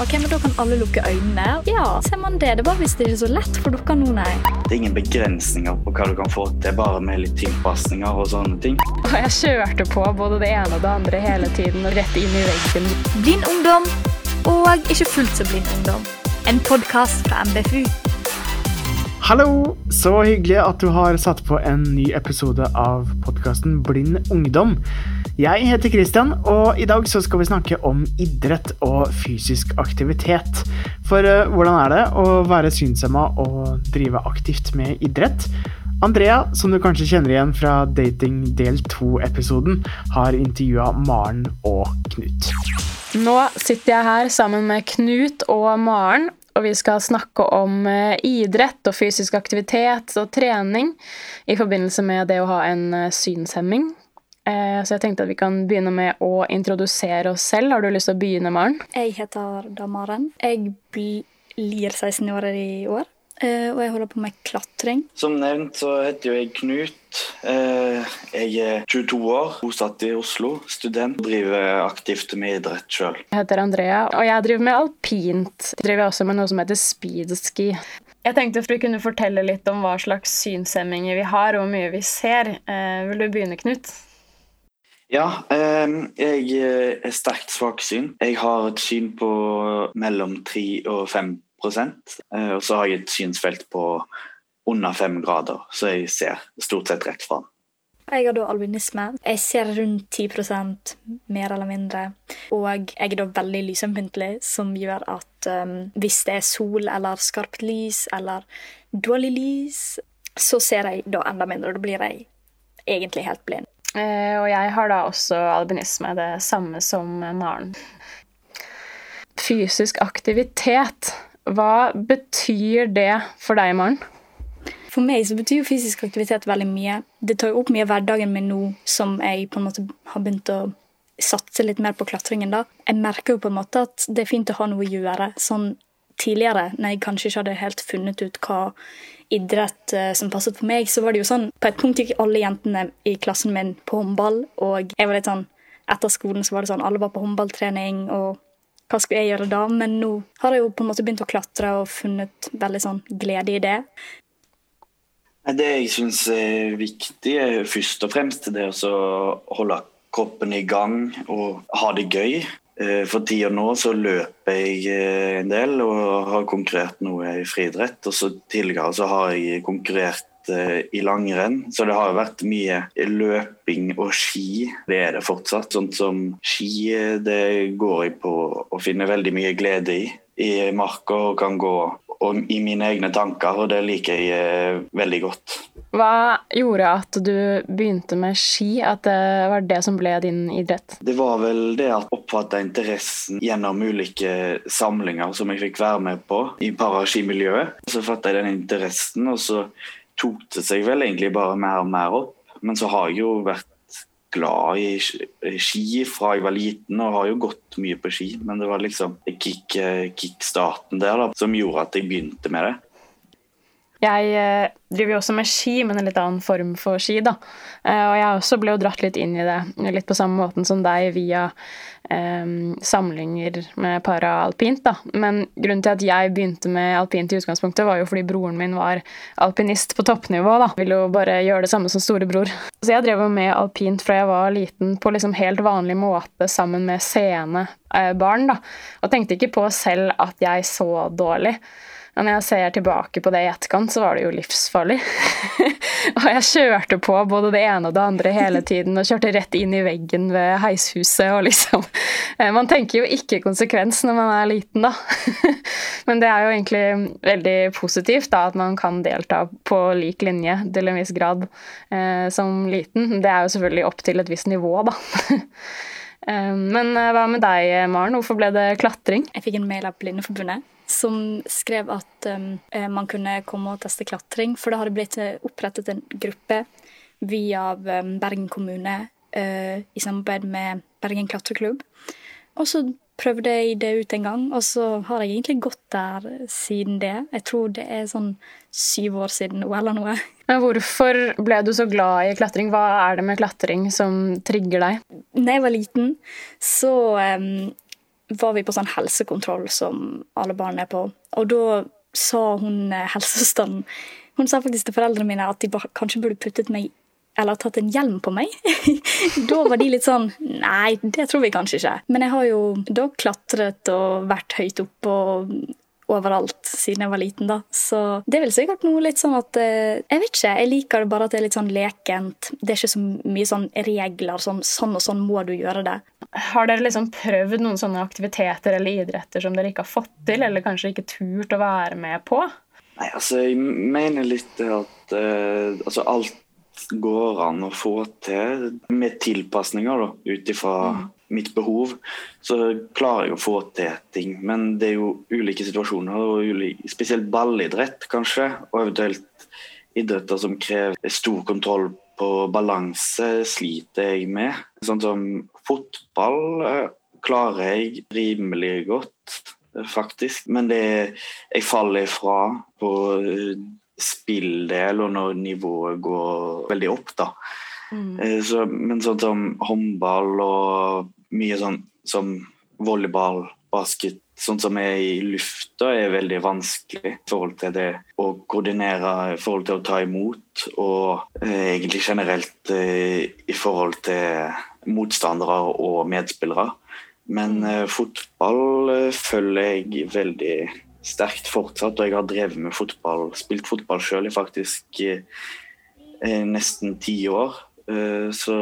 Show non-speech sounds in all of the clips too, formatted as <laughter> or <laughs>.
Ok, men Da kan alle lukke øynene. Ja, ser man det? Det er bare hvis det er så lett for dere nå, nei. Det er ingen begrensninger på hva du kan få til, bare med litt tilpasninger og sånne ting. Og jeg kjørte på både det ene og det andre hele tiden, og rett inn i veggen. Blind ungdom og ikke fullt så blind ungdom. En podkast fra MBFU. Hallo! Så hyggelig at du har satt på en ny episode av podkasten Blind ungdom. Jeg heter Christian, og i dag skal vi snakke om idrett og fysisk aktivitet. For uh, hvordan er det å være synshemma og drive aktivt med idrett? Andrea, som du kanskje kjenner igjen fra Dating del 2-episoden, har intervjua Maren og Knut. Nå sitter jeg her sammen med Knut og Maren, og vi skal snakke om eh, idrett og fysisk aktivitet og trening i forbindelse med det å ha en eh, synshemming. Eh, så jeg tenkte at vi kan begynne med å introdusere oss selv. Har du lyst til å begynne, Maren? Jeg heter da Maren. Jeg blir 16 år i år. Og jeg holder på med klatring. Som nevnt så heter jo jeg Knut. Jeg er 22 år, bosatt i Oslo, student. Driver aktivt med idrett sjøl. Jeg heter Andrea, og jeg driver med alpint. Jeg driver også med noe som heter speedski. Jeg tenkte for vi kunne fortelle litt om hva slags synshemminger vi har, og hvor mye vi ser. Vil du begynne, Knut? Ja, jeg er sterkt svaksyn. Jeg har et syn på mellom 3 og 5% og så har jeg et synsfelt på under fem grader, så jeg ser stort sett rett fram. Jeg har da albinisme. Jeg ser rundt 10% mer eller mindre. Og jeg er da veldig lysømfintlig, som gjør at um, hvis det er sol eller skarpt lys eller dårlig lys, så ser jeg da enda mindre. Da blir jeg egentlig helt blind. Eh, og jeg har da også albinisme, det samme som Maren. Fysisk aktivitet hva betyr det for deg, Maren? For meg så betyr jo fysisk aktivitet veldig mye. Det tar jo opp mye av hverdagen min nå som jeg på en måte har begynt å satse litt mer på klatringen. da. Jeg merker jo på en måte at det er fint å ha noe å gjøre. Sånn tidligere, når jeg kanskje ikke hadde helt funnet ut hva idrett uh, som passet for meg, så var det jo sånn På et punkt gikk alle jentene i klassen min på håndball, og jeg var litt sånn Etter skolen så var det sånn alle var på håndballtrening, og hva skulle jeg gjøre da? Men nå har jeg jo på en måte begynt å klatre og funnet veldig sånn glede i det. Det jeg syns er viktig, er først og fremst det å holde kroppen i gang og ha det gøy. Eh, for tida nå så løper jeg eh, en del og har konkurrert noe i friidrett. Og så tidligere så har jeg konkurrert Eh, i langrenn. Så det har vært mye løping og ski. Det er det fortsatt. Sånn som ski, det går jeg på å finne veldig mye glede i. I marka og kan gå og i mine egne tanker, og det liker jeg eh, veldig godt. Hva gjorde at du begynte med ski, at det var det som ble din idrett? Det var vel det at oppfatta interessen gjennom ulike samlinger som jeg fikk være med på i paraskimiljøet. Så fatta jeg den interessen, og så tok det seg vel egentlig bare mer og mer opp. Men så har jeg jo vært glad i ski fra jeg var liten, og har jo gått mye på ski. Men det var liksom kick, kickstarten der da, som gjorde at jeg begynte med det. Jeg eh, driver jo også med ski, men en litt annen form for ski. da. Eh, og jeg også ble jo dratt litt inn i det, litt på samme måten som deg, via eh, samlinger med paraalpint. da. Men grunnen til at jeg begynte med alpint i utgangspunktet, var jo fordi broren min var alpinist på toppnivå. da. Ville jo bare gjøre det samme som storebror. Så jeg drev jo med alpint fra jeg var liten, på liksom helt vanlig måte sammen med seende eh, barn. da. Og tenkte ikke på selv at jeg så dårlig. Og når jeg ser tilbake på det i etterkant, så var det jo livsfarlig. <laughs> og jeg kjørte på både det ene og det andre hele <laughs> tiden og kjørte rett inn i veggen ved heishuset og liksom eh, Man tenker jo ikke konsekvens når man er liten, da. <laughs> Men det er jo egentlig veldig positivt da, at man kan delta på lik linje til en viss grad eh, som liten. Det er jo selvfølgelig opp til et visst nivå, da. Eh, men eh, hva med deg, Maren? Hvorfor ble det klatring? Jeg fikk en mail av Blindeforbundet som skrev at um, man kunne komme og teste klatring. For det hadde blitt eh, opprettet en gruppe via um, Bergen kommune uh, i samarbeid med Bergen klatreklubb. Og så prøvde jeg det ut en gang, og så har jeg egentlig gått der siden det. Jeg tror det er sånn syv år siden OL eller noe. Men hvorfor ble du så glad i klatring? Hva er det med klatring som trigger deg? Da jeg var liten, så um, var vi på sånn helsekontroll som alle barn er på. Og da sa hun eh, helsesøsteren Hun sa faktisk til foreldrene mine at de kanskje burde puttet meg eller tatt en hjelm på meg. <laughs> da var de litt sånn Nei, det tror vi kanskje ikke. Men jeg har jo da klatret og vært høyt oppe og overalt siden jeg var liten, da. Så det er vel sikkert noe litt sånn at eh, Jeg vet ikke. Jeg liker det bare at det er litt sånn lekent. Det er ikke så mye sånn regler sånn sånn og sånn må du gjøre det. Har dere liksom prøvd noen sånne aktiviteter eller idretter som dere ikke har fått til, eller kanskje ikke turt å være med på? Nei, altså, jeg mener litt at uh, altså, alt går an å få til med tilpasninger, da, ut ifra mm mitt behov, så klarer jeg å få til ting. Men det er jo ulike situasjoner, og ulike, spesielt ballidrett kanskje, og eventuelt idretter som krever stor kontroll på balanse, sliter jeg med. Sånn som fotball eh, klarer jeg rimelig godt, eh, faktisk. Men det jeg faller ifra på eh, spilldel og når nivået går veldig opp, da. Mm. Så, men sånn som håndball og mye sånn som volleyball, basket, sånn som er i lufta, er veldig vanskelig i forhold til det å koordinere, i forhold til å ta imot, og eh, egentlig generelt eh, i forhold til motstandere og medspillere. Men eh, fotball eh, følger jeg veldig sterkt fortsatt, og jeg har drevet med fotball, spilt fotball sjøl i faktisk eh, nesten ti år. Eh, så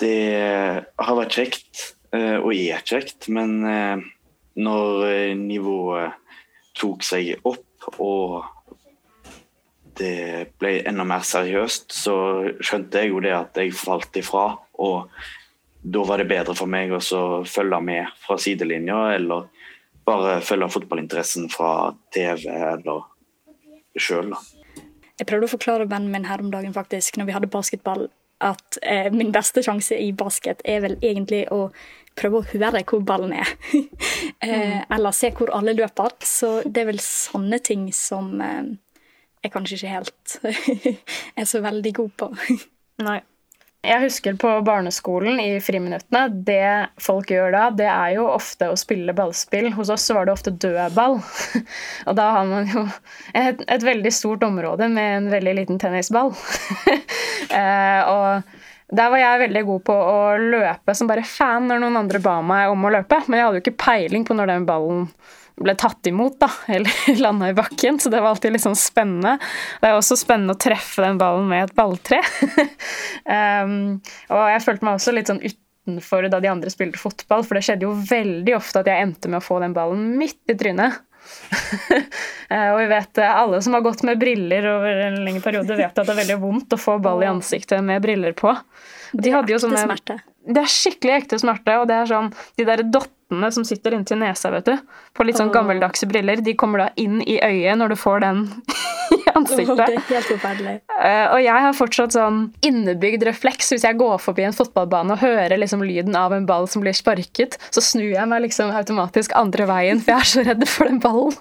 det har vært kjekt, eh, og er kjekt, men eh, når eh, nivået tok seg opp og det ble enda mer seriøst, så skjønte jeg jo det at jeg falt ifra. Og da var det bedre for meg å følge med fra sidelinja, eller bare følge fotballinteressen fra TV eller sjøl. Jeg prøvde å forklare vennen min her om dagen faktisk, når vi hadde basketball, at eh, min beste sjanse i basket er vel egentlig å prøve å høre hvor ballen er. <laughs> eh, mm. eller se hvor alle løper. Så det er vel sånne ting som eh, jeg kanskje ikke helt <laughs> er så veldig god på. <laughs> Nei. Jeg husker på barneskolen i friminuttene. Det folk gjør da, det er jo ofte å spille ballspill. Hos oss var det ofte dødball. <laughs> Og da har man jo et, et veldig stort område med en veldig liten tennisball. <laughs> eh, og der var jeg veldig god på å løpe som bare fan når noen andre ba meg om å løpe. Men jeg hadde jo ikke peiling på når den ballen ble tatt imot, da, <laughs> eller landa i bakken. Så det var alltid litt sånn spennende. Det er også spennende å treffe den ballen med et balltre. um, <laughs> og jeg følte meg også litt sånn utenfor da de andre spilte fotball, for det skjedde jo veldig ofte at jeg endte med å få den ballen midt i trynet. <laughs> Eh, og vi vet eh, alle som har gått med briller over en lengre periode, vet at det er veldig vondt å få ball i ansiktet med briller på. De hadde jo sånne, smerte. Det er skikkelig ekte smerte, og det er sånn de der dottene som sitter inntil nesa, vet du, på litt sånn gammeldagse briller, de kommer da inn i øyet når du får den <laughs> ansiktet. Det er helt forferdelig. Uh, og jeg har fortsatt sånn innebygd refleks hvis jeg går forbi en fotballbane og hører liksom lyden av en ball som blir sparket, så snur jeg meg liksom automatisk andre veien, for jeg er så redd for den ballen.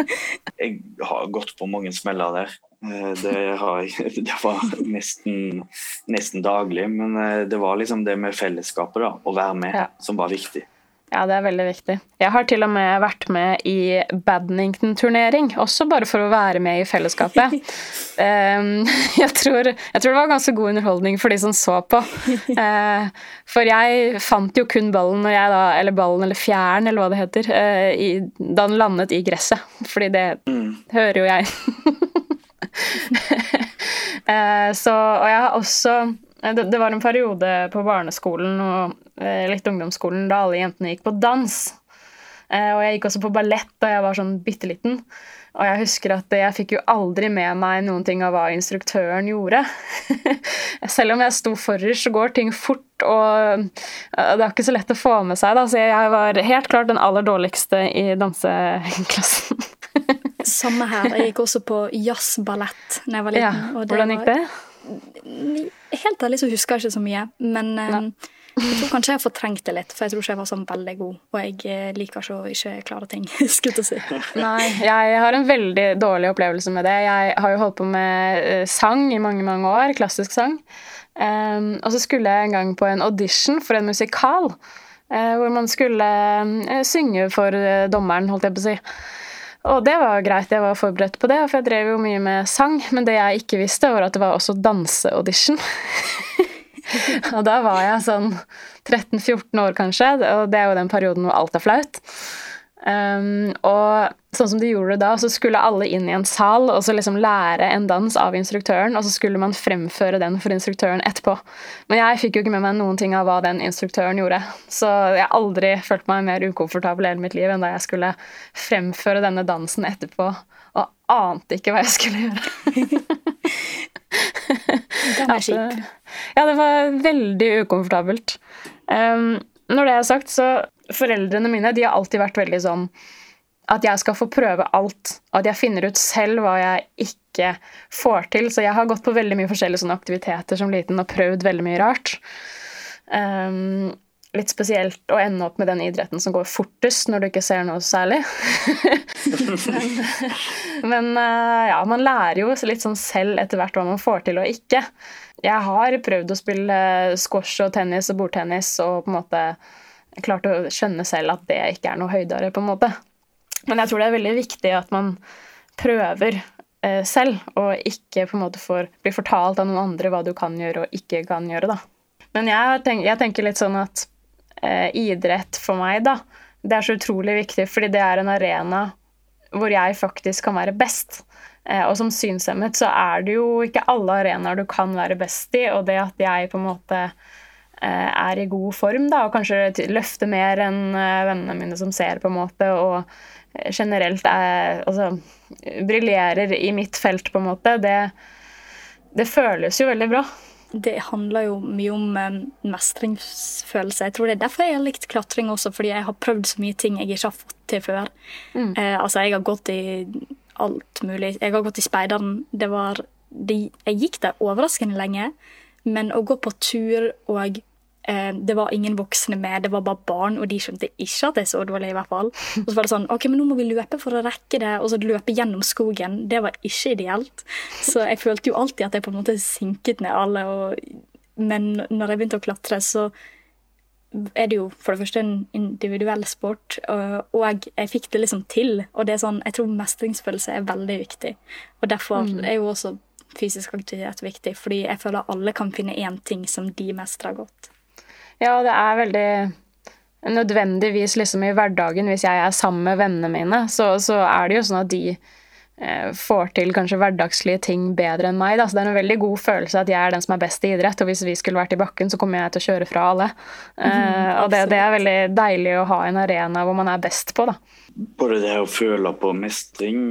<laughs> jeg har gått på mange smeller der. Eh, det, har, <laughs> det var nesten, nesten, daglig, men eh, det var liksom det med fellesskapet, da, å være med, ja. som var viktig. Ja, det er veldig viktig. Jeg har til og med vært med i badmintonturnering, også bare for å være med i fellesskapet. um, <laughs> jeg, tror, jeg, tror, det var ganske god underholdning for de som så på. Uh, for jeg fant jo kun ballen, jeg da, eller ballen eller fjæren, eller hva det heter, i, da den landet i gresset. Fordi det mm. hører jo jeg. uh, <laughs> så, og jeg har også det, det, var en periode på barneskolen og eh, litt ungdomsskolen da alle jentene gikk på dans. Eh, og jeg gikk også på ballett da jeg var sånn bitte liten. Og jeg husker at jeg fikk jo aldri med meg noen ting av hva instruktøren gjorde. <laughs> Selv om jeg sto forrest, så går ting fort, og det er ikke så lett å få med seg. Da. Så jeg var helt klart den aller dårligste i danseklassen. <laughs> Samme her. Jeg gikk også på jazzballett da jeg var liten. Ja, hvordan gikk det? Helt ærlig så husker jeg ikke så mye. Men um, jeg tror kanskje jeg har fortrengt det litt, for jeg tror ikke jeg var sånn veldig god. Og jeg eh, liker ikke å ikke klare ting, <laughs> skulle si. Nei, jeg har en veldig dårlig opplevelse med det. Jeg har jo holdt på med uh, sang i mange, mange år. Klassisk sang. Um, og så skulle jeg en gang på en audition for en musikal. Uh, hvor man skulle uh, synge for eh, dommeren, holdt jeg på å si. Og det var greit, jeg var forberedt på det, for jeg drev jo mye med sang. Men det jeg ikke visste, var at det var også danseaudition. <laughs> og da var jeg sånn 13-14 år, kanskje, og det er jo den perioden hvor alt er flaut. Um, og sånn som de gjorde det da, så skulle alle inn i en sal og så liksom lære en dans av instruktøren, og så skulle man fremføre den for instruktøren etterpå. Men jeg fikk jo ikke med meg noen ting av hva den instruktøren gjorde. Så jeg har aldri følt meg mer ukomfortabel i hele mitt liv enn da jeg skulle fremføre denne dansen etterpå, og ante ikke hva jeg skulle gjøre. Den er kjip. Ja, det var veldig ukomfortabelt. Um, når det er sagt, så foreldrene mine de har alltid vært veldig sånn at jeg skal få prøve alt. At jeg finner ut selv hva jeg ikke får til. Så jeg har gått på veldig mye forskjellige sånne aktiviteter som liten og prøvd veldig mye rart. Um, litt spesielt å ende opp med den idretten som går fortest når du ikke ser noe særlig. <laughs> men, men uh, ja, man lærer jo litt sånn selv etter hvert hva man får til og ikke. Jeg har prøvd å spille squash og tennis og bordtennis og på en måte klart å skjønne selv at det ikke er noe høydere, på en måte. Men jeg tror det er veldig viktig at man prøver eh, selv, og ikke på en måte får bli fortalt av noen andre hva du kan gjøre og ikke kan gjøre. da. Men jeg, tenk, jeg tenker litt sånn at eh, idrett for meg, da, det er så utrolig viktig, fordi det er en arena hvor jeg faktisk kan være best. Eh, og som synshemmet så er det jo ikke alle arenaer du kan være best i, og det at jeg på en måte er i god form, da, og kanskje løfter mer enn eh, vennene mine som ser, på en måte, og eh, generelt er Altså briljerer i mitt felt, på en måte, det, det føles jo veldig bra. Det handler jo mye om mestringsfølelse. Jeg tror det er derfor jeg har likt klatring også, fordi jeg har prøvd så mye ting jeg ikke har fått til før. Mm. Eh, altså, jeg har gått i alt mulig. Jeg har gått i speideren. Det var det, Jeg gikk der overraskende lenge, men å gå på tur og Eh, det var ingen voksne med, det var bare barn, og de skjønte ikke at jeg så dårlig. i hvert fall. Og så var det sånn OK, men nå må vi løpe for å rekke det, og så løpe gjennom skogen. Det var ikke ideelt. Så jeg følte jo alltid at jeg på en måte sinket ned alle. Og, men når jeg begynte å klatre, så er det jo for det første en individuell sport, og jeg fikk det liksom til. Og det er sånn, jeg tror mestringsfølelse er veldig viktig. Og derfor mm. er jo også fysisk aktivitet viktig, fordi jeg føler alle kan finne én ting som de mestrer godt. Ja, det er veldig nødvendigvis liksom i hverdagen, hvis jeg er sammen med vennene mine, så, så er det jo sånn at de eh, får til kanskje hverdagslige ting bedre enn meg. Da. Så det er en veldig god følelse at jeg er den som er best i idrett, og hvis vi skulle vært i bakken, så kommer jeg til å kjøre fra alle. Mm, eh, og det, det, er veldig deilig å ha en arena hvor man er best på, da. Både det å føle på mestring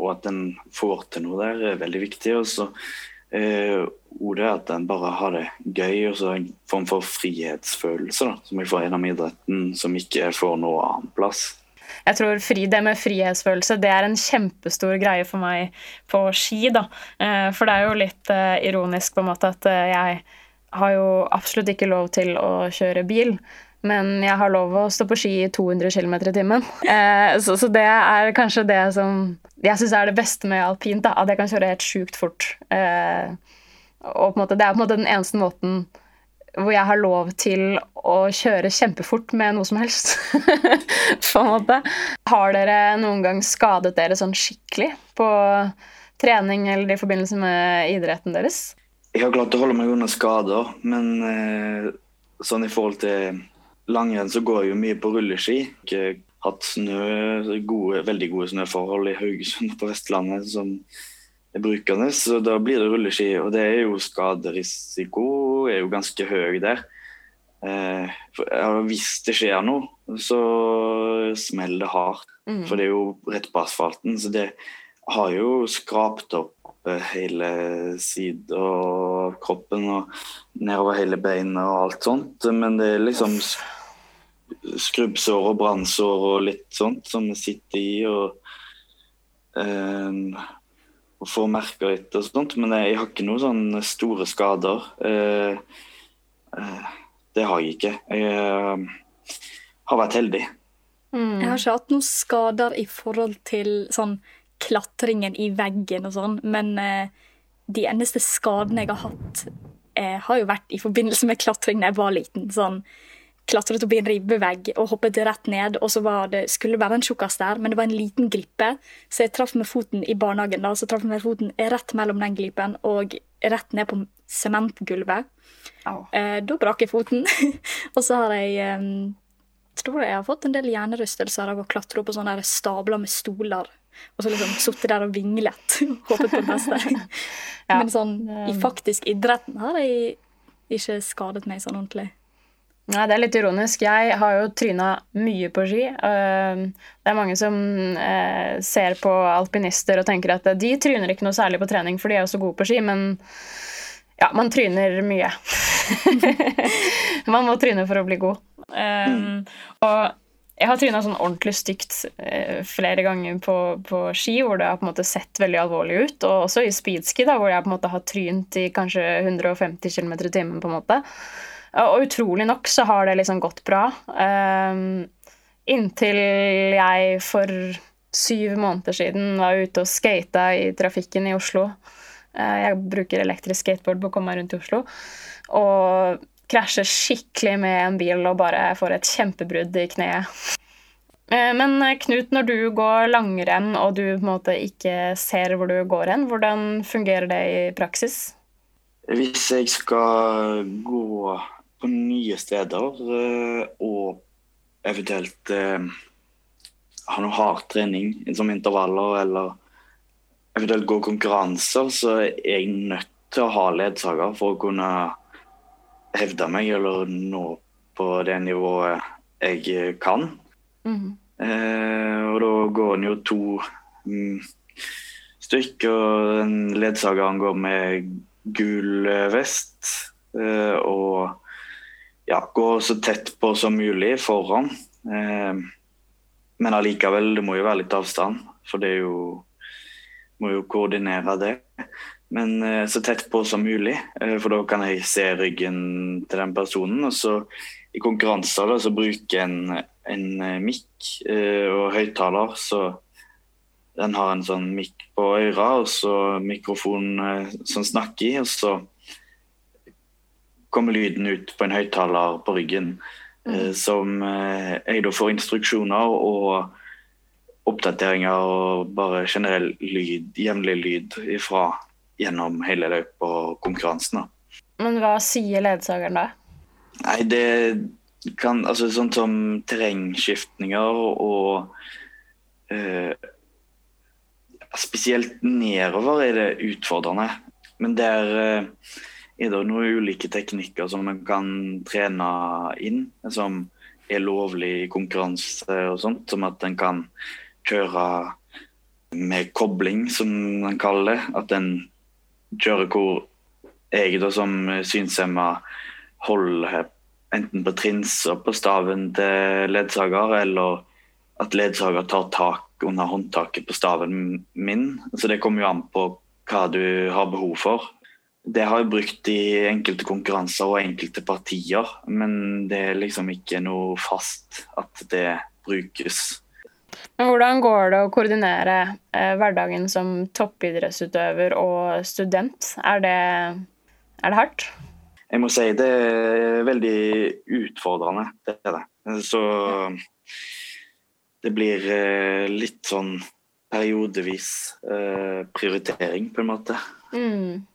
og at en får til noe der, er veldig viktig. Også. eh, ordet er at en bare har det gøy, og så en form for frihetsfølelse da, som jeg får gjennom idretten, som ikke får noe annen plass. Jeg tror fri, Det med frihetsfølelse det er en kjempestor greie for meg på ski. da. Eh, for det er jo litt uh, ironisk på en måte at uh, jeg har jo absolutt ikke lov til å kjøre bil. Men jeg har lov å stå på ski i 200 km i timen. <laughs> Eh, så, det er kanskje det som jeg syns er det beste med alpint. da, At jeg kan kjøre helt sjukt fort. Eh, og måte, det er på en måte den eneste måten hvor jeg har lov til å kjøre kjempefort med noe som helst. <laughs> på en måte. Har dere noen gang skadet dere sånn skikkelig på trening eller i forbindelse med idretten deres? Jeg har klart å holde meg unna skader, men eh, sånn i forhold til langrenn så går jeg jo mye på rulleski. Ikke hatt snø, gode, veldig gode snøforhold i Haugesund på Vestlandet som er brukende, så da blir det rulleski. Og det er jo skaderisiko er jo ganske høy der. Eh, hvis det skjer noe, så smeller det hardt. Mm. For det er jo rett på asfalten. Så det har jo skrapt opp eh, hele siden av kroppen og nedover hele beinet og alt sånt. Men det er liksom skrubbsår og brannsår og litt sånt som sitter i. og eh, og får merker litt og sånt, men jeg har ikke noen sånne store skader. Eh, eh, det har jeg ikke. Jeg eh, har vært heldig. Mm. Jeg har ikke hatt noen skader i forhold til sånn klatringen i veggen og sånn, men de eneste skadene jeg har hatt, eh, har jo vært i forbindelse med klatring da jeg var liten. Sånn klatret opp i en ribbevegg og hoppet rett ned. Og så var det, skulle det være en tjukkas der, men det var en liten glipe, Så jeg traff med foten i barnehagen, da, så traff med foten rett mellom den glipen og rett ned på sementgulvet. Eh, da brakk jeg foten. <laughs> og så har jeg eh, tror jeg har fått en del hjernerystelser av å klatre opp på sånne stabler med stoler. Og så liksom sittet der og vinglet. <laughs> Håpet på det beste. <laughs> ja. Men sånn, i faktisk idretten har jeg ikke skadet meg sånn ordentlig. Nei, Det er litt ironisk. Jeg har jo tryna mye på ski. Det er mange som eh, ser på alpinister og tenker at de tryner ikke noe særlig på trening, for de er jo så gode på ski, men ja, man tryner mye. <laughs> man må tryne for å bli god. Um, og jeg har tryna sånn ordentlig stygt eh, flere ganger på, på, ski, hvor det har på en måte sett veldig alvorlig ut. Og også i speedski, da, hvor jeg på en måte har trynt i kanskje 150 km i timen. på en måte. Og utrolig nok så har det liksom gått bra. Um, inntil jeg for syv måneder siden var ute og skata i trafikken i Oslo. Uh, jeg bruker elektrisk skateboard på å komme meg rundt i Oslo. Og krasjer skikkelig med en bil og bare får et kjempebrudd i kneet. Uh, men Knut, når du går langrenn og du på en måte ikke ser hvor du går hen, hvordan fungerer det i praksis? Hvis jeg skal gå på nye steder eh, og eventuelt eh, ha noe hard trening som intervaller eller eventuelt gå konkurranser, så er jeg nødt til å ha ledsager for å kunne hevde meg eller nå på det nivået jeg kan. Mm. Eh, og da går en jo to mm, og En ledsager går med gul vest. Eh, og ja, gå så tett på som mulig foran. Eh, men allikevel, det må jo være litt avstand, for det er jo Må jo koordinere det. Men eh, så tett på som mulig, eh, for da kan jeg se ryggen til den personen. Og så i konkurranser da, så bruker jeg en, en eh, mikk og høyttaler, så den har en sånn mikk på øra og så mikrofon som snakker i. og så kommer lyden ut på en høyttaler på ryggen. Mm. Eh, som eh, jeg da får instruksjoner og oppdateringer og bare generell lyd, jevnlig lyd ifra gjennom hele løpet og konkurransen. Men hva sier ledsageren da? Nei, det kan Altså sånn som terrengskiftninger og eh, Spesielt nedover er det utfordrende. Men der eh, er det noen ulike teknikker som man kan trene inn, som er lovlig i konkurranse og sånt. Som at en kan kjøre med kobling, som en kaller det. At en kjører hvor jeg da som synshemma holder enten på trinser på staven til ledsager, eller at ledsager tar tak under håndtaket på staven min. Så det kommer jo an på hva du har behov for. Det har jeg brukt i enkelte konkurranser og enkelte partier, men det er liksom ikke noe fast at det brukes. Men hvordan går det å koordinere eh, hverdagen som toppidrettsutøver og student? Er det, er det hardt? Jeg må si det er veldig utfordrende. Det er det. Så det blir eh, litt sånn periodevis eh, prioritering, på en måte. Mm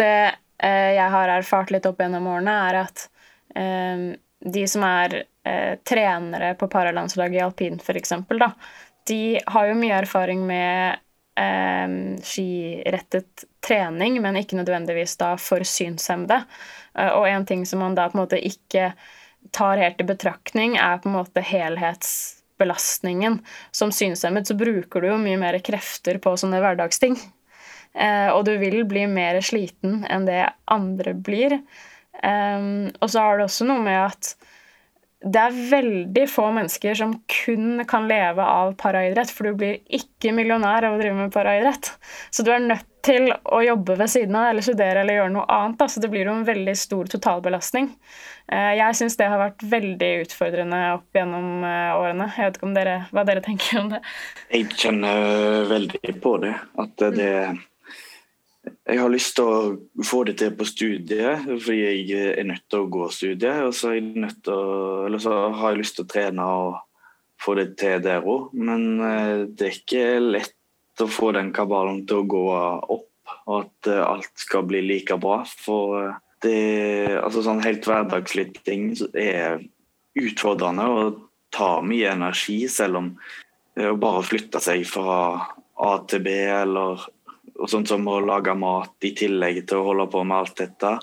det eh, jeg har erfart litt opp gjennom årene, er at eh, de som er eh, trenere på paralandslaget i alpin, f.eks., de har jo mye erfaring med skirettet trening, men ikke nødvendigvis da for synshemmede. Og en ting som man da på en måte ikke tar helt i betraktning, er på en måte helhetsbelastningen. Som synshemmet så bruker du jo mye mer krefter på sånne hverdagsting. Eh, og du vil bli mer sliten enn det andre blir. og så har det også noe med at det er veldig få mennesker som kun kan leve av paraidrett, for du blir ikke millionær av å drive med paraidrett. Så du er nødt til å jobbe ved siden av eller studere eller gjøre noe annet. Da. Så det blir jo en veldig stor totalbelastning. Eh, jeg syns det har vært veldig utfordrende opp gjennom eh, årene. Jeg vet ikke om dere, hva dere tenker om det? Jeg kjenner veldig på det. At det jeg har lyst til å få det til på studiet, fordi jeg er nødt til å gå studiet. Og så, å, så har jeg lyst til å trene og få det til der òg. Men eh, det er ikke lett å få den kabalen til å gå opp, og at eh, alt skal bli like bra. For eh, det altså sånn helt hverdagslige ting er utfordrende og tar mye energi, selv om å bare flytte seg fra A til B eller og sånt som å lage mat i tillegg til å holde på med alt dette.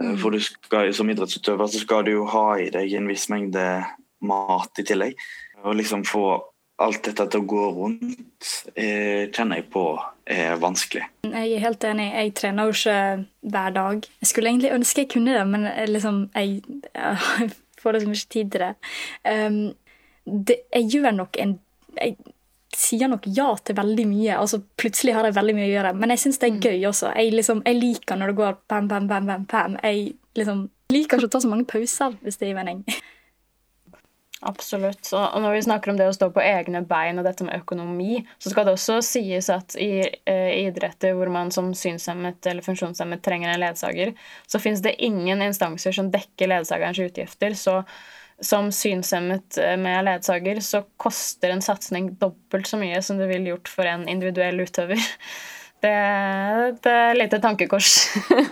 Eh, mm. For du skal, som idrettsutøver så skal du jo ha i deg en viss mengde mat i tillegg. Og liksom få alt dette til å gå rundt eh, kjenner jeg på er vanskelig. Jeg er helt enig. Jeg trener jo ikke hver dag. Jeg skulle egentlig ønske jeg kunne det, men liksom, jeg, <laughs> jeg får liksom ikke tid til det. Um, det jeg gjør nok en jeg, sier nok ja til veldig mye. altså Plutselig har jeg veldig mye å gjøre. Men jeg syns det er mm. gøy også. Jeg, liksom, jeg, liker når det går bam, bam, bam, bam, bam. Jeg liksom, liker ikke å ta så mange pauser, hvis det gir mening. Absolutt. Og når vi snakker om det å stå på egne bein og dette med økonomi, så skal det også sies at i uh, idretter hvor man som synshemmet eller funksjonshemmet trenger en ledsager, så finnes det ingen instanser som dekker ledsagerens utgifter. så som synshemmet eh, med ledsager, så koster en satsing dobbelt så mye som det ville gjort for en individuell utøver. <laughs> Det, det er et lite tankekors.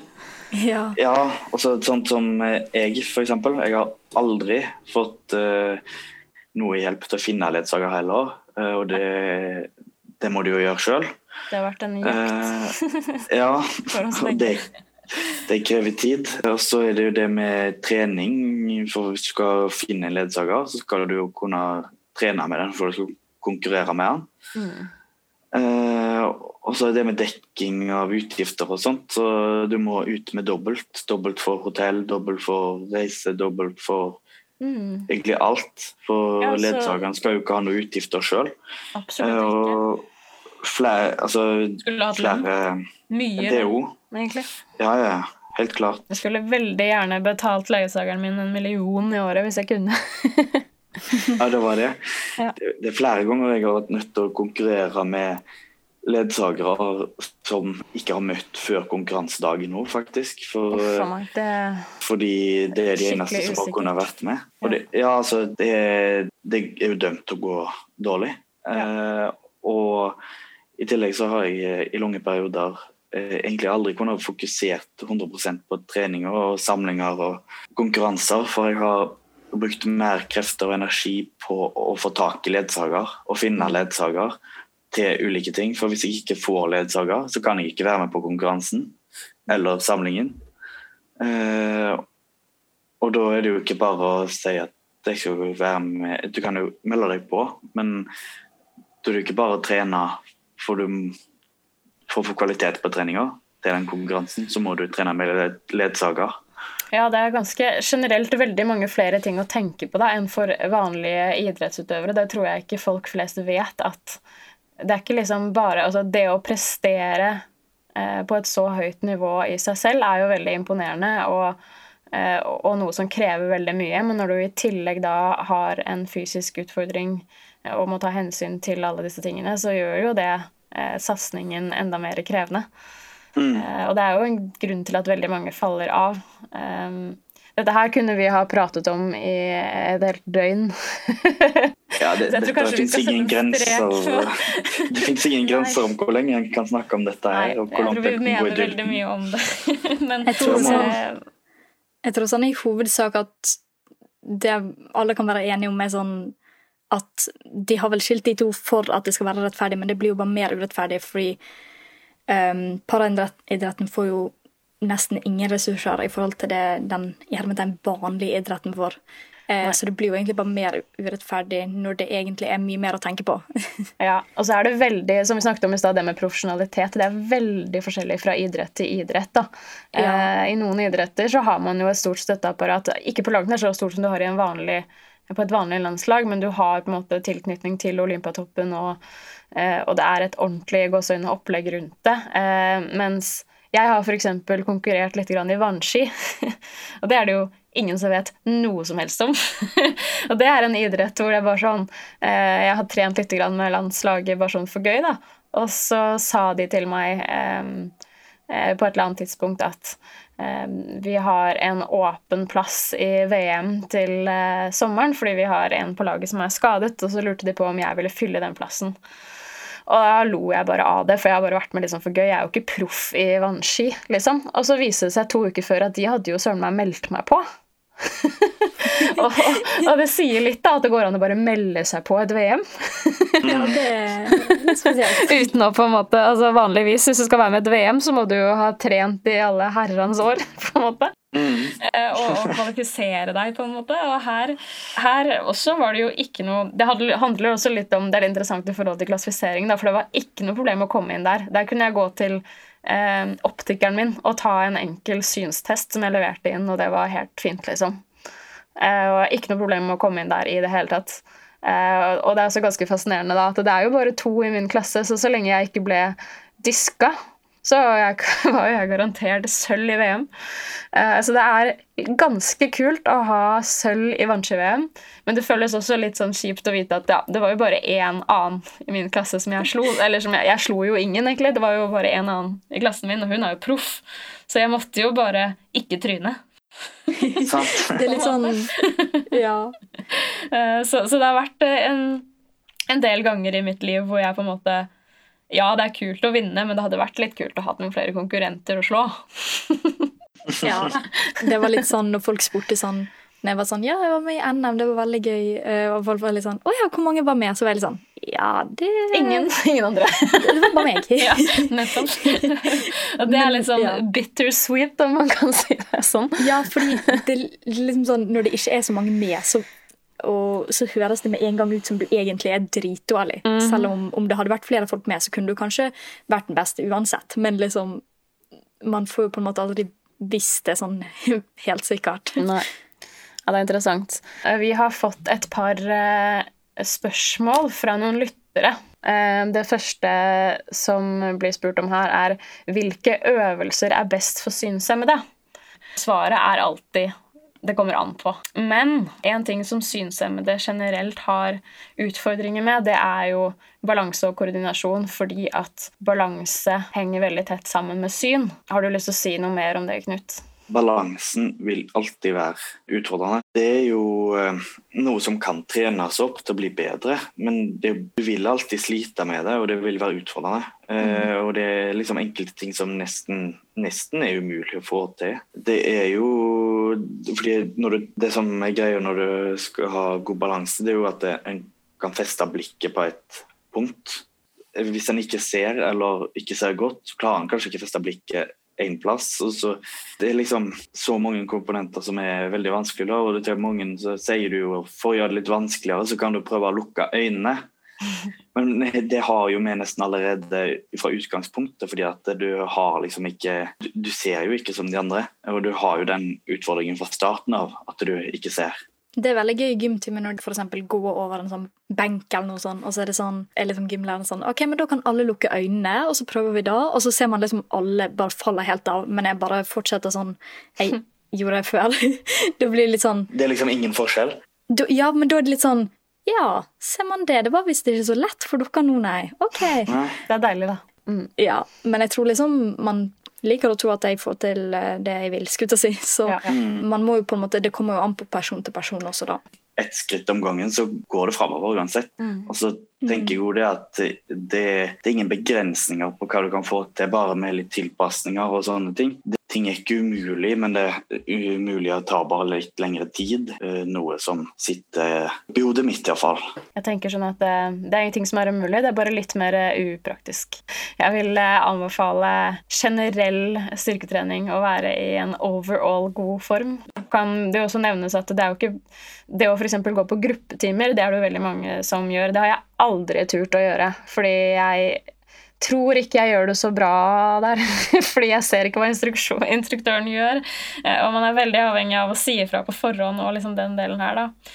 <laughs> ja. ja, og så sånn som jeg, f.eks. Jeg har aldri fått uh, noe hjelp til å finne ledsager heller. Uh, og det, det, må du jo gjøre sjøl. Det har vært en jakt. Uh, <laughs> ja, og det det krever tid. Og så er det jo det med trening. For hvis du skal finne en ledsager, så skal du jo kunne trene med den for du skal konkurrere med den. Mm. Uh, og så er det med dekking av utgifter og sånt. Så du må ut med dobbelt. Dobbelt for hotell, dobbelt for reise, dobbelt for mm. egentlig alt. For ja, altså... ledsageren skal jo ikke ha noen utgifter sjøl. Absolutt ikke. Uh, flere, altså, Skulle hatt flere Mye, DO. Egentlig. Ja, ja. Helt klart. Jeg skulle veldig gjerne betalt leiesageren min en million i året hvis jeg kunne. <laughs> ja, det var det. <laughs> Ja. Det er flere ganger jeg har vært nødt til å konkurrere med ledsagere som ikke har møtt før konkurransedagen nå, faktisk. For, det... Fordi det er de eneste som har kunnet vært med. Og det, ja, altså, det, det, er jo dømt til å gå dårlig. Ja. Eh, og i tillegg så har jeg i lange perioder egentlig aldri kunnet fokusert 100% på treninger og samlinger og konkurranser, for jeg har brukt mer krefter og energi på å få tak i ledsager og finne ledsager til ulike ting. For hvis jeg ikke får ledsager, så kan jeg ikke være med på konkurransen eller samlingen. Eh, og da er det jo ikke bare å si at jeg skal være med Du kan jo melde deg på, men da er det ikke bare å trene for, du, for å få kvalitet på treninga til den konkurransen, så må du trene med ledsager. Ja, det er ganske generelt veldig mange flere ting å tenke på da, enn for vanlige idrettsutøvere. Det tror jeg ikke folk flest vet. at Det er ikke liksom bare altså Det å prestere eh, på et så høyt nivå i seg selv er jo veldig imponerende. og eh, og noe som krever veldig mye. Men når du i tillegg da har en fysisk utfordring og må ta hensyn til alle disse tingene, så gjør jo det eh, satsingen enda mer krevende. Mm. Eh, og det er jo en grunn til at veldig mange faller av. Um, dette her kunne vi ha pratet om i et helt døgn. <laughs> ja, det, det, det fins ingen grenser <laughs> Det fins ingen grenser om hvor lenge en kan snakke om dette her. Nei, jeg tror vi mener veldig mye om det. <laughs> Men jeg tror, sånn, jeg tror sånn i hovedsak at det alle kan være enige om, er sånn at de har vel skilt de to for at det skal være rettferdig, men det blir jo bare mer urettferdig fordi um, paraidretten får jo nesten ingen ressurser i forhold til det den, den vanlige idretten får. Eh, så det blir jo egentlig bare mer urettferdig når det egentlig er mye mer å tenke på. <laughs> ja, og så er det veldig, som vi snakket om i stad, det med profesjonalitet. Det er veldig forskjellig fra idrett til idrett. da. Ja. Eh, I noen idretter så har man jo et stort støtteapparat. Ikke på langt nær så stort som du har i en vanlig på et vanlig landslag, men du har på en måte tilknytning til Olympiatoppen, og, eh, og det er et ordentlig gåseøyne opplegg rundt det. Eh, mens jeg har f.eks. konkurrert litt i vannski, <laughs> og det er det jo ingen som vet noe som helst om. <laughs> og det er en idrett hvor er bare sånn eh, Jeg har trent litt med landslaget bare sånn for gøy, da. Og så sa de til meg på et eller annet tidspunkt at vi har en åpen plass i VM til eh, sommeren fordi vi har en på laget som er skadet, og så lurte de på om jeg ville fylle den plassen. Og da lo jeg bare av det, for jeg har bare vært med liksom for gøy. Jeg er jo ikke proff i vannski, liksom. Og så viser det seg to uker før at de hadde jo søren meg meldt meg på. <laughs> og, og, det sier litt, da, at det går an å bare melde seg på et VM. ja, det er spesielt. Uten å på en måte, altså Vanligvis, hvis du skal være med et VM, så må du jo ha trent i alle herrens år. <laughs> på en måte. Mm. og, og, kvalifisere deg, på en måte. Og her, her, også var det jo ikke noe Det handler også litt om Det er interessant i forhold til klassifisering, da, for det var ikke noe problem å komme inn der. Der kunne jeg gå til eh, optikeren min og ta en enkel synstest som jeg leverte inn, og det var helt fint, liksom. Eh, og ikke noe problem med å komme inn der i det hele tatt. Eh, og det er også ganske fascinerende da, at det er jo bare to i min klasse, så så lenge jeg ikke ble diska, så jeg, <laughs> var jeg garantert sølv i VM. Eh, så det er ganske kult å ha sølv i vannski-VM, men det føles også litt sånn kjipt å vite at ja, det var jo bare én annen i min klasse som jeg slo. Eller som jeg, jeg slo jo ingen, egentlig. Det var jo bare én annen i klassen min, og hun er jo proff. Så jeg måtte jo bare ikke tryne. <laughs> det er litt sånn Ja. Eh, så, så det har vært en, en del ganger i mitt liv hvor jeg på en måte ja, det er kult å vinne, men det hadde vært litt kult å ha noen flere konkurrenter å slå. <laughs> ja, det var litt sånn når folk spurte sånn når jeg var sånn Ja, jeg var med i NM, det var veldig gøy. Eh, og folk var litt sånn Å ja, hvor mange var med? Så var jeg litt sånn Ja, det <laughs> Ingen. Ingen andre. det var bare meg. <laughs> ja, nettopp. Og det er litt sånn ja. bittersweet, om man kan si det sånn. Ja, fordi det liksom sånn Når det ikke er så mange med, så og så høres det med en gang ut som du egentlig er dritdårlig. Mm -hmm. Selv om, om, det hadde vært flere folk med, så kunne du kanskje vært den beste uansett. Men liksom Man får jo på en måte aldri visst det sånn <laughs> helt sikkert. Nei. Ja, det er interessant. Eh, vi har fått et par eh, spørsmål fra noen lyttere. Eh, det første som blir spurt om her, er hvilke øvelser er best for synshemmede? Svaret er alltid det kommer an på. Men en ting som synshemmede generelt har utfordringer med, det er jo balanse og koordinasjon, fordi at balanse henger veldig tett sammen med syn. Har du lyst til å si noe mer om det, Knut? Balansen vil alltid være utfordrende. Det er jo eh, noe som kan trenes opp til å bli bedre, men det, du vil alltid slite med det, og det vil være utfordrende. Eh, mm. og det er liksom enkelte ting som nesten, nesten er umulig å få til. Det er jo fordi du, Det som er greia når du skal ha god balanse, det er jo at en kan feste blikket på et punkt. Hvis en ikke ser eller ikke ser godt, så klarer en kanskje ikke feste blikket én plass. Så, det er liksom så mange komponenter som er veldig vanskelig. Da, og til mange så sier du jo for å gjøre det litt vanskeligere, så kan du prøve å lukke øynene. <laughs> Men det har jo vi nesten allerede fra utgangspunktet, fordi at du har liksom ikke Du ser jo ikke som de andre, og du har jo den utfordringen fra starten av at du ikke ser. Det er veldig gøy i gymtimen når du f.eks. går over en sånn benk, eller noe sånt, og så er det sånn, er liksom gymlæreren sånn OK, men da kan alle lukke øynene, og så prøver vi da, og så ser man liksom alle bare faller helt av, men jeg bare fortsetter sånn <laughs> jeg gjorde <laughs> det før. det blir litt sånn Det er liksom ingen forskjell? Da, ja, men da er det litt sånn Ja, ser man det? Det var visst ikke så lett for dere nå, nei. OK. Nei. Det er deilig, da. Mm. Ja, men jeg tror liksom man liker å tro at jeg får til eh, det jeg vil, skulle jeg si. Så ja, ja. man må jo på en måte, det kommer jo an på person til person også, da. Et skritt om gangen, så går det framover uansett. Mm. Og så tenker jeg jo det at det, det, er ingen begrensninger på hva du kan få til bare med litt tilpasninger og sånne ting. Det ting er ikke umulig, men det er umulig å ta bare litt lengre tid. Eh, noe som sitter i hodet mitt, iallfall. Jeg tenker sånn at det, eh, det, er ingenting som er umulig, det er bare litt mer eh, upraktisk. Jeg vil anbefale generell styrketrening å være i en overall god form. Kan det også nevnes at det er jo ikke Det å f.eks. gå på gruppetimer, det er det jo veldig mange som gjør. Det har jeg aldri turt å gjøre, fordi jeg tror ikke jeg gjør det så bra der. <laughs> Fordi jeg ser ikke hva instruktøren gjør. Eh, og man er veldig avhengig av å si ifra på forhånd og liksom den delen her, da.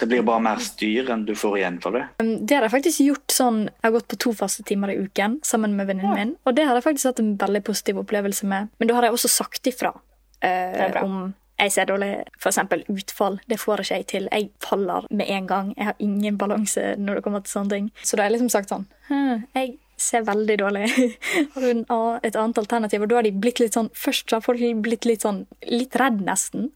Det blir bare mer styr enn du får igjen for det? Um, det har jeg faktisk gjort sånn Jeg har gått på to faste timer i uken sammen med venninnen min, og det har jeg faktisk hatt en veldig positiv opplevelse med. Men da har jeg også sagt ifra uh, om jeg ser dårlig f.eks. utfall. Det får ikke jeg til. Jeg faller med en gang. Jeg har ingen balanse når det kommer til sånne ting. Så da har jeg liksom sagt sånn hm, Jeg ser veldig dårlig. <laughs> Har du et annet alternativ? Og da har de blitt litt sånn Først så har folk blitt litt sånn litt redd, nesten.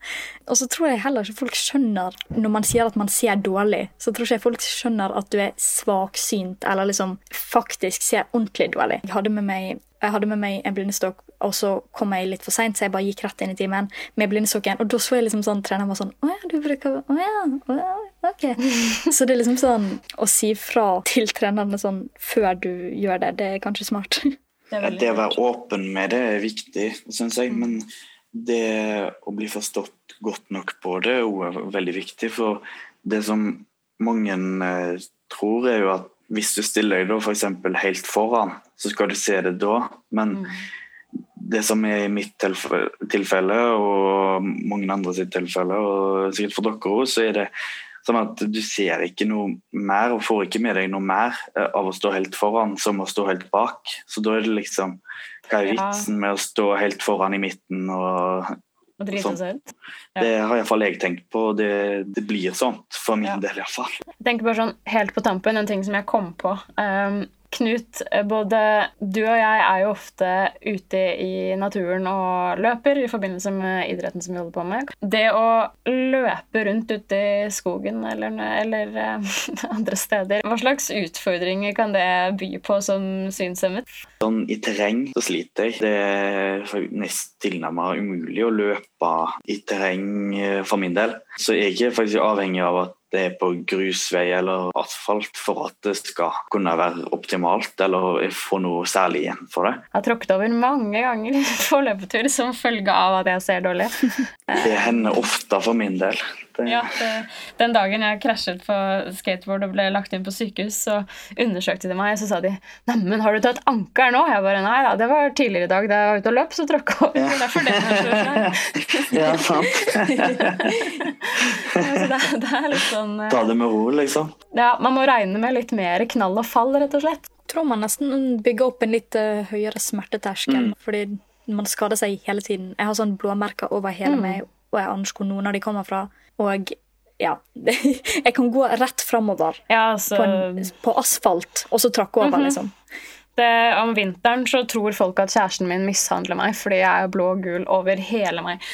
Og så tror jeg heller ikke folk skjønner Når man sier at man ser dårlig, så tror ikke folk skjønner at du er svaksynt, eller liksom faktisk ser ordentlig dårlig. Jeg hadde med meg jeg hadde med meg en blindestokk, og så kom jeg litt for seint, så jeg bare gikk rett inn i timen med blindestokken. Og da så jeg liksom sånn treneren var sånn Å ja, du bruker Å ja, å ja, ok. <laughs> Så det er liksom sånn å si fra til trenerne sånn før du gjør det, det er kanskje smart. <laughs> Det er det å være åpen med det er viktig, syns jeg. Men det å bli forstått godt nok på det er veldig viktig. For det som mange eh, tror, er jo at hvis du stiller deg da f.eks. helt foran, så skal du se det da. Men det som er i mitt tilfelle, og mange andre sitt tilfelle, og sikkert for dere òg, så er det sånn at du ser ikke noe mer og får ikke med deg noe mer eh, av å stå helt foran som å stå helt bak. Så da er det liksom Hva er vitsen med å stå helt foran i midten og Sånn. Ja. Det har iallfall jeg tenkt på, og det, det blir sånt. For min Ja. del iallfall. Jeg tenker bare sånn helt på tampen, en ting som jeg kom på. Um, Knut, eh, både du og jeg er jo ofte ute i naturen og løper i forbindelse med idretten som vi holder på med. Det å løpe rundt ute i skogen eller, eller eh, <laughs> andre steder, hva slags utfordringer kan det by på som synshemmet? Sånn I terreng så sliter jeg. Det er nesten tilnærmet umulig å løpe i terreng eh, for min del. Så jeg er faktisk avhengig av at det er på grusvei eller asfalt for at det skal kunne være optimalt, eller få noe særlig igjen for det. Jeg har tråkket over mange ganger <laughs> på løpetur som følge av at jeg ser dårlig. Det hender ofte for min del. Det, Ja, det, Den dagen jeg krasjet på skateboard og ble lagt inn på sykehus, så undersøkte de meg, og så sa de 'Neimen, har du tatt anker nå?' Jeg bare 'Nei da, det var tidligere i dag da jeg var ute og løp, så tråkka jeg over'. Det er derfor det <laughs> ja, sant. <laughs> Så det, det er litt sånn eh, Ta det med ro, liksom. Ja, man må regne med litt mer knall og fall, rett og slett. Jeg tror man nesten bygger opp en litt eh, høyere smerteterskel, Mm. fordi man skader seg hele tiden. Jeg har sånn blåmerker over hele meg, og jeg aner ikke hvor noen av de kommer fra. Og ja, <laughs> jeg kan gå rett framover Ja, altså, på, en, på asfalt, og så tråkke over, liksom. det, Om vinteren så tror folk at kjæresten min mishandler meg fordi jeg er blå og gul over hele meg.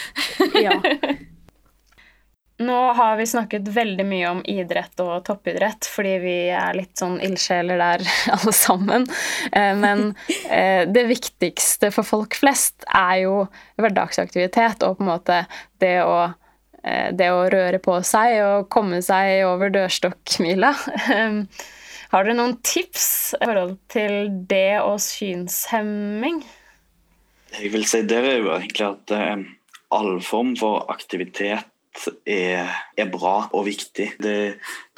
Ja. <laughs> Nå har vi snakket veldig mye om idrett og toppidrett, fordi vi er litt sånn ildsjeler der <laughs> alle sammen. Eh, Men eh, det viktigste for folk flest er jo hverdagsaktivitet og på en måte det å, det å røre på seg og komme seg over dørstokkmila. Eh, Har dere noen tips i forhold til det og synshemming? Jeg vil si det er jo egentlig at eh, all form for aktivitet er, er bra og viktig. Det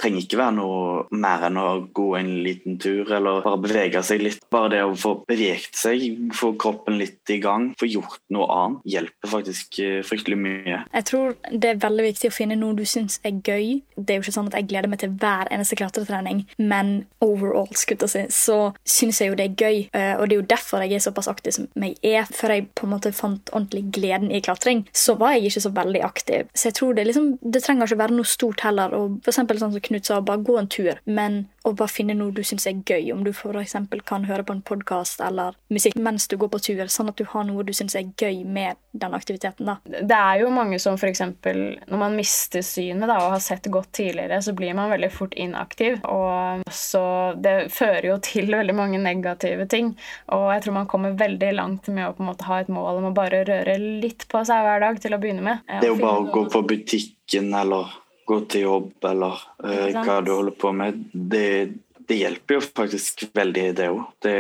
trenger ikke være noe mer enn å gå en liten tur eller bare bevege seg litt. Bare det å få beveget seg, få kroppen litt i gang, få gjort noe annet, hjelper faktisk eh, fryktelig mye. Jeg tror det er veldig viktig å finne noe du syns er gøy. Det er jo ikke sånn at jeg gleder meg til hver eneste klatretrening, men overall skulle jeg si, så syns jeg jo det er gøy. eh, Og det er jo derfor jeg er såpass aktiv som jeg er. Før jeg på en måte fant ordentlig gleden i klatring, så var jeg ikke så veldig aktiv. Så jeg tror det, liksom, det trenger ikke være noe stort heller. Og for eksempel sånn som Knut sa, bare gå en tur. Men å bare finne noe du syns er gøy. Om du eksempel kan høre på en podkast eller musikk mens du går på tur, sånn at du har noe du syns er gøy med den aktiviteten. da. det er jo mange som f.eks. når man mister synet da, og har sett godt tidligere, så blir man veldig fort inaktiv. Og så det fører jo til <laughs> veldig mange negative ting. Og jeg tror man kommer veldig langt med å på en måte ha et mål om å bare røre litt på seg hver dag til å begynne med. Det er jo bare å gå på butikken eller gå til jobb eller eh, hva du holder på med. Det, det hjelper jo faktisk veldig, det òg. Det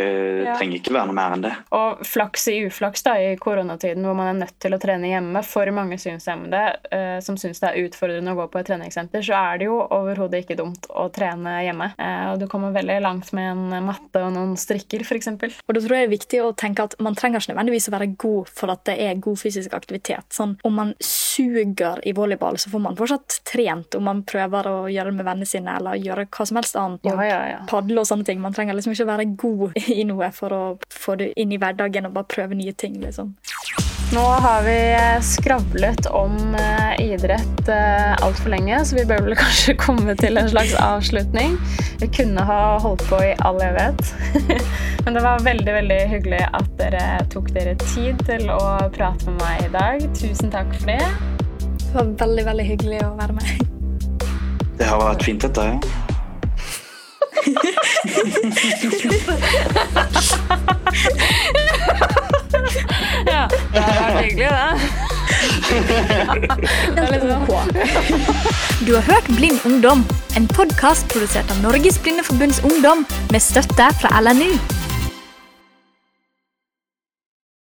Ja. trenger ikke være noe mer enn det. Og flaks i uflaks da, i koronatiden, hvor man er nødt til å trene hjemme. For mange synshemmede eh, som syns det er utfordrende å gå på et treningssenter, så er det jo overhodet ikke dumt å trene hjemme. Eh, og du kommer veldig langt med en matte og noen strikker, f.eks. Og da tror jeg det er viktig å tenke at man trenger ikke nødvendigvis å være god for at det er god fysisk aktivitet. Sånn, om man suger i volleyball, så får man fortsatt trent om man prøver å gjøre det med vennene sine, eller gjøre hva som helst annet. Ja, ja, ja, ja. Padle og sånne ting. Man trenger liksom ikke være god <laughs> i noe for å få det inn i hverdagen og bare prøve nye ting, liksom. Nå har vi skravlet om uh, idrett altfor lenge, så vi bør vel <laughs> kanskje komme til en slags avslutning. Vi kunne ha holdt på i all evighet. <laughs> Men det var veldig veldig hyggelig at dere tok dere tid til å prate med meg i dag. Tusen takk for det. Det var veldig, veldig hyggelig å være med. Det har vært fint, dette. Ja. Ja, det vært hyggelig, det. det er litt på. Du har hørt Blind ungdom, en podkast produsert av Norges Blindeforbunds Ungdom med støtte fra LNU.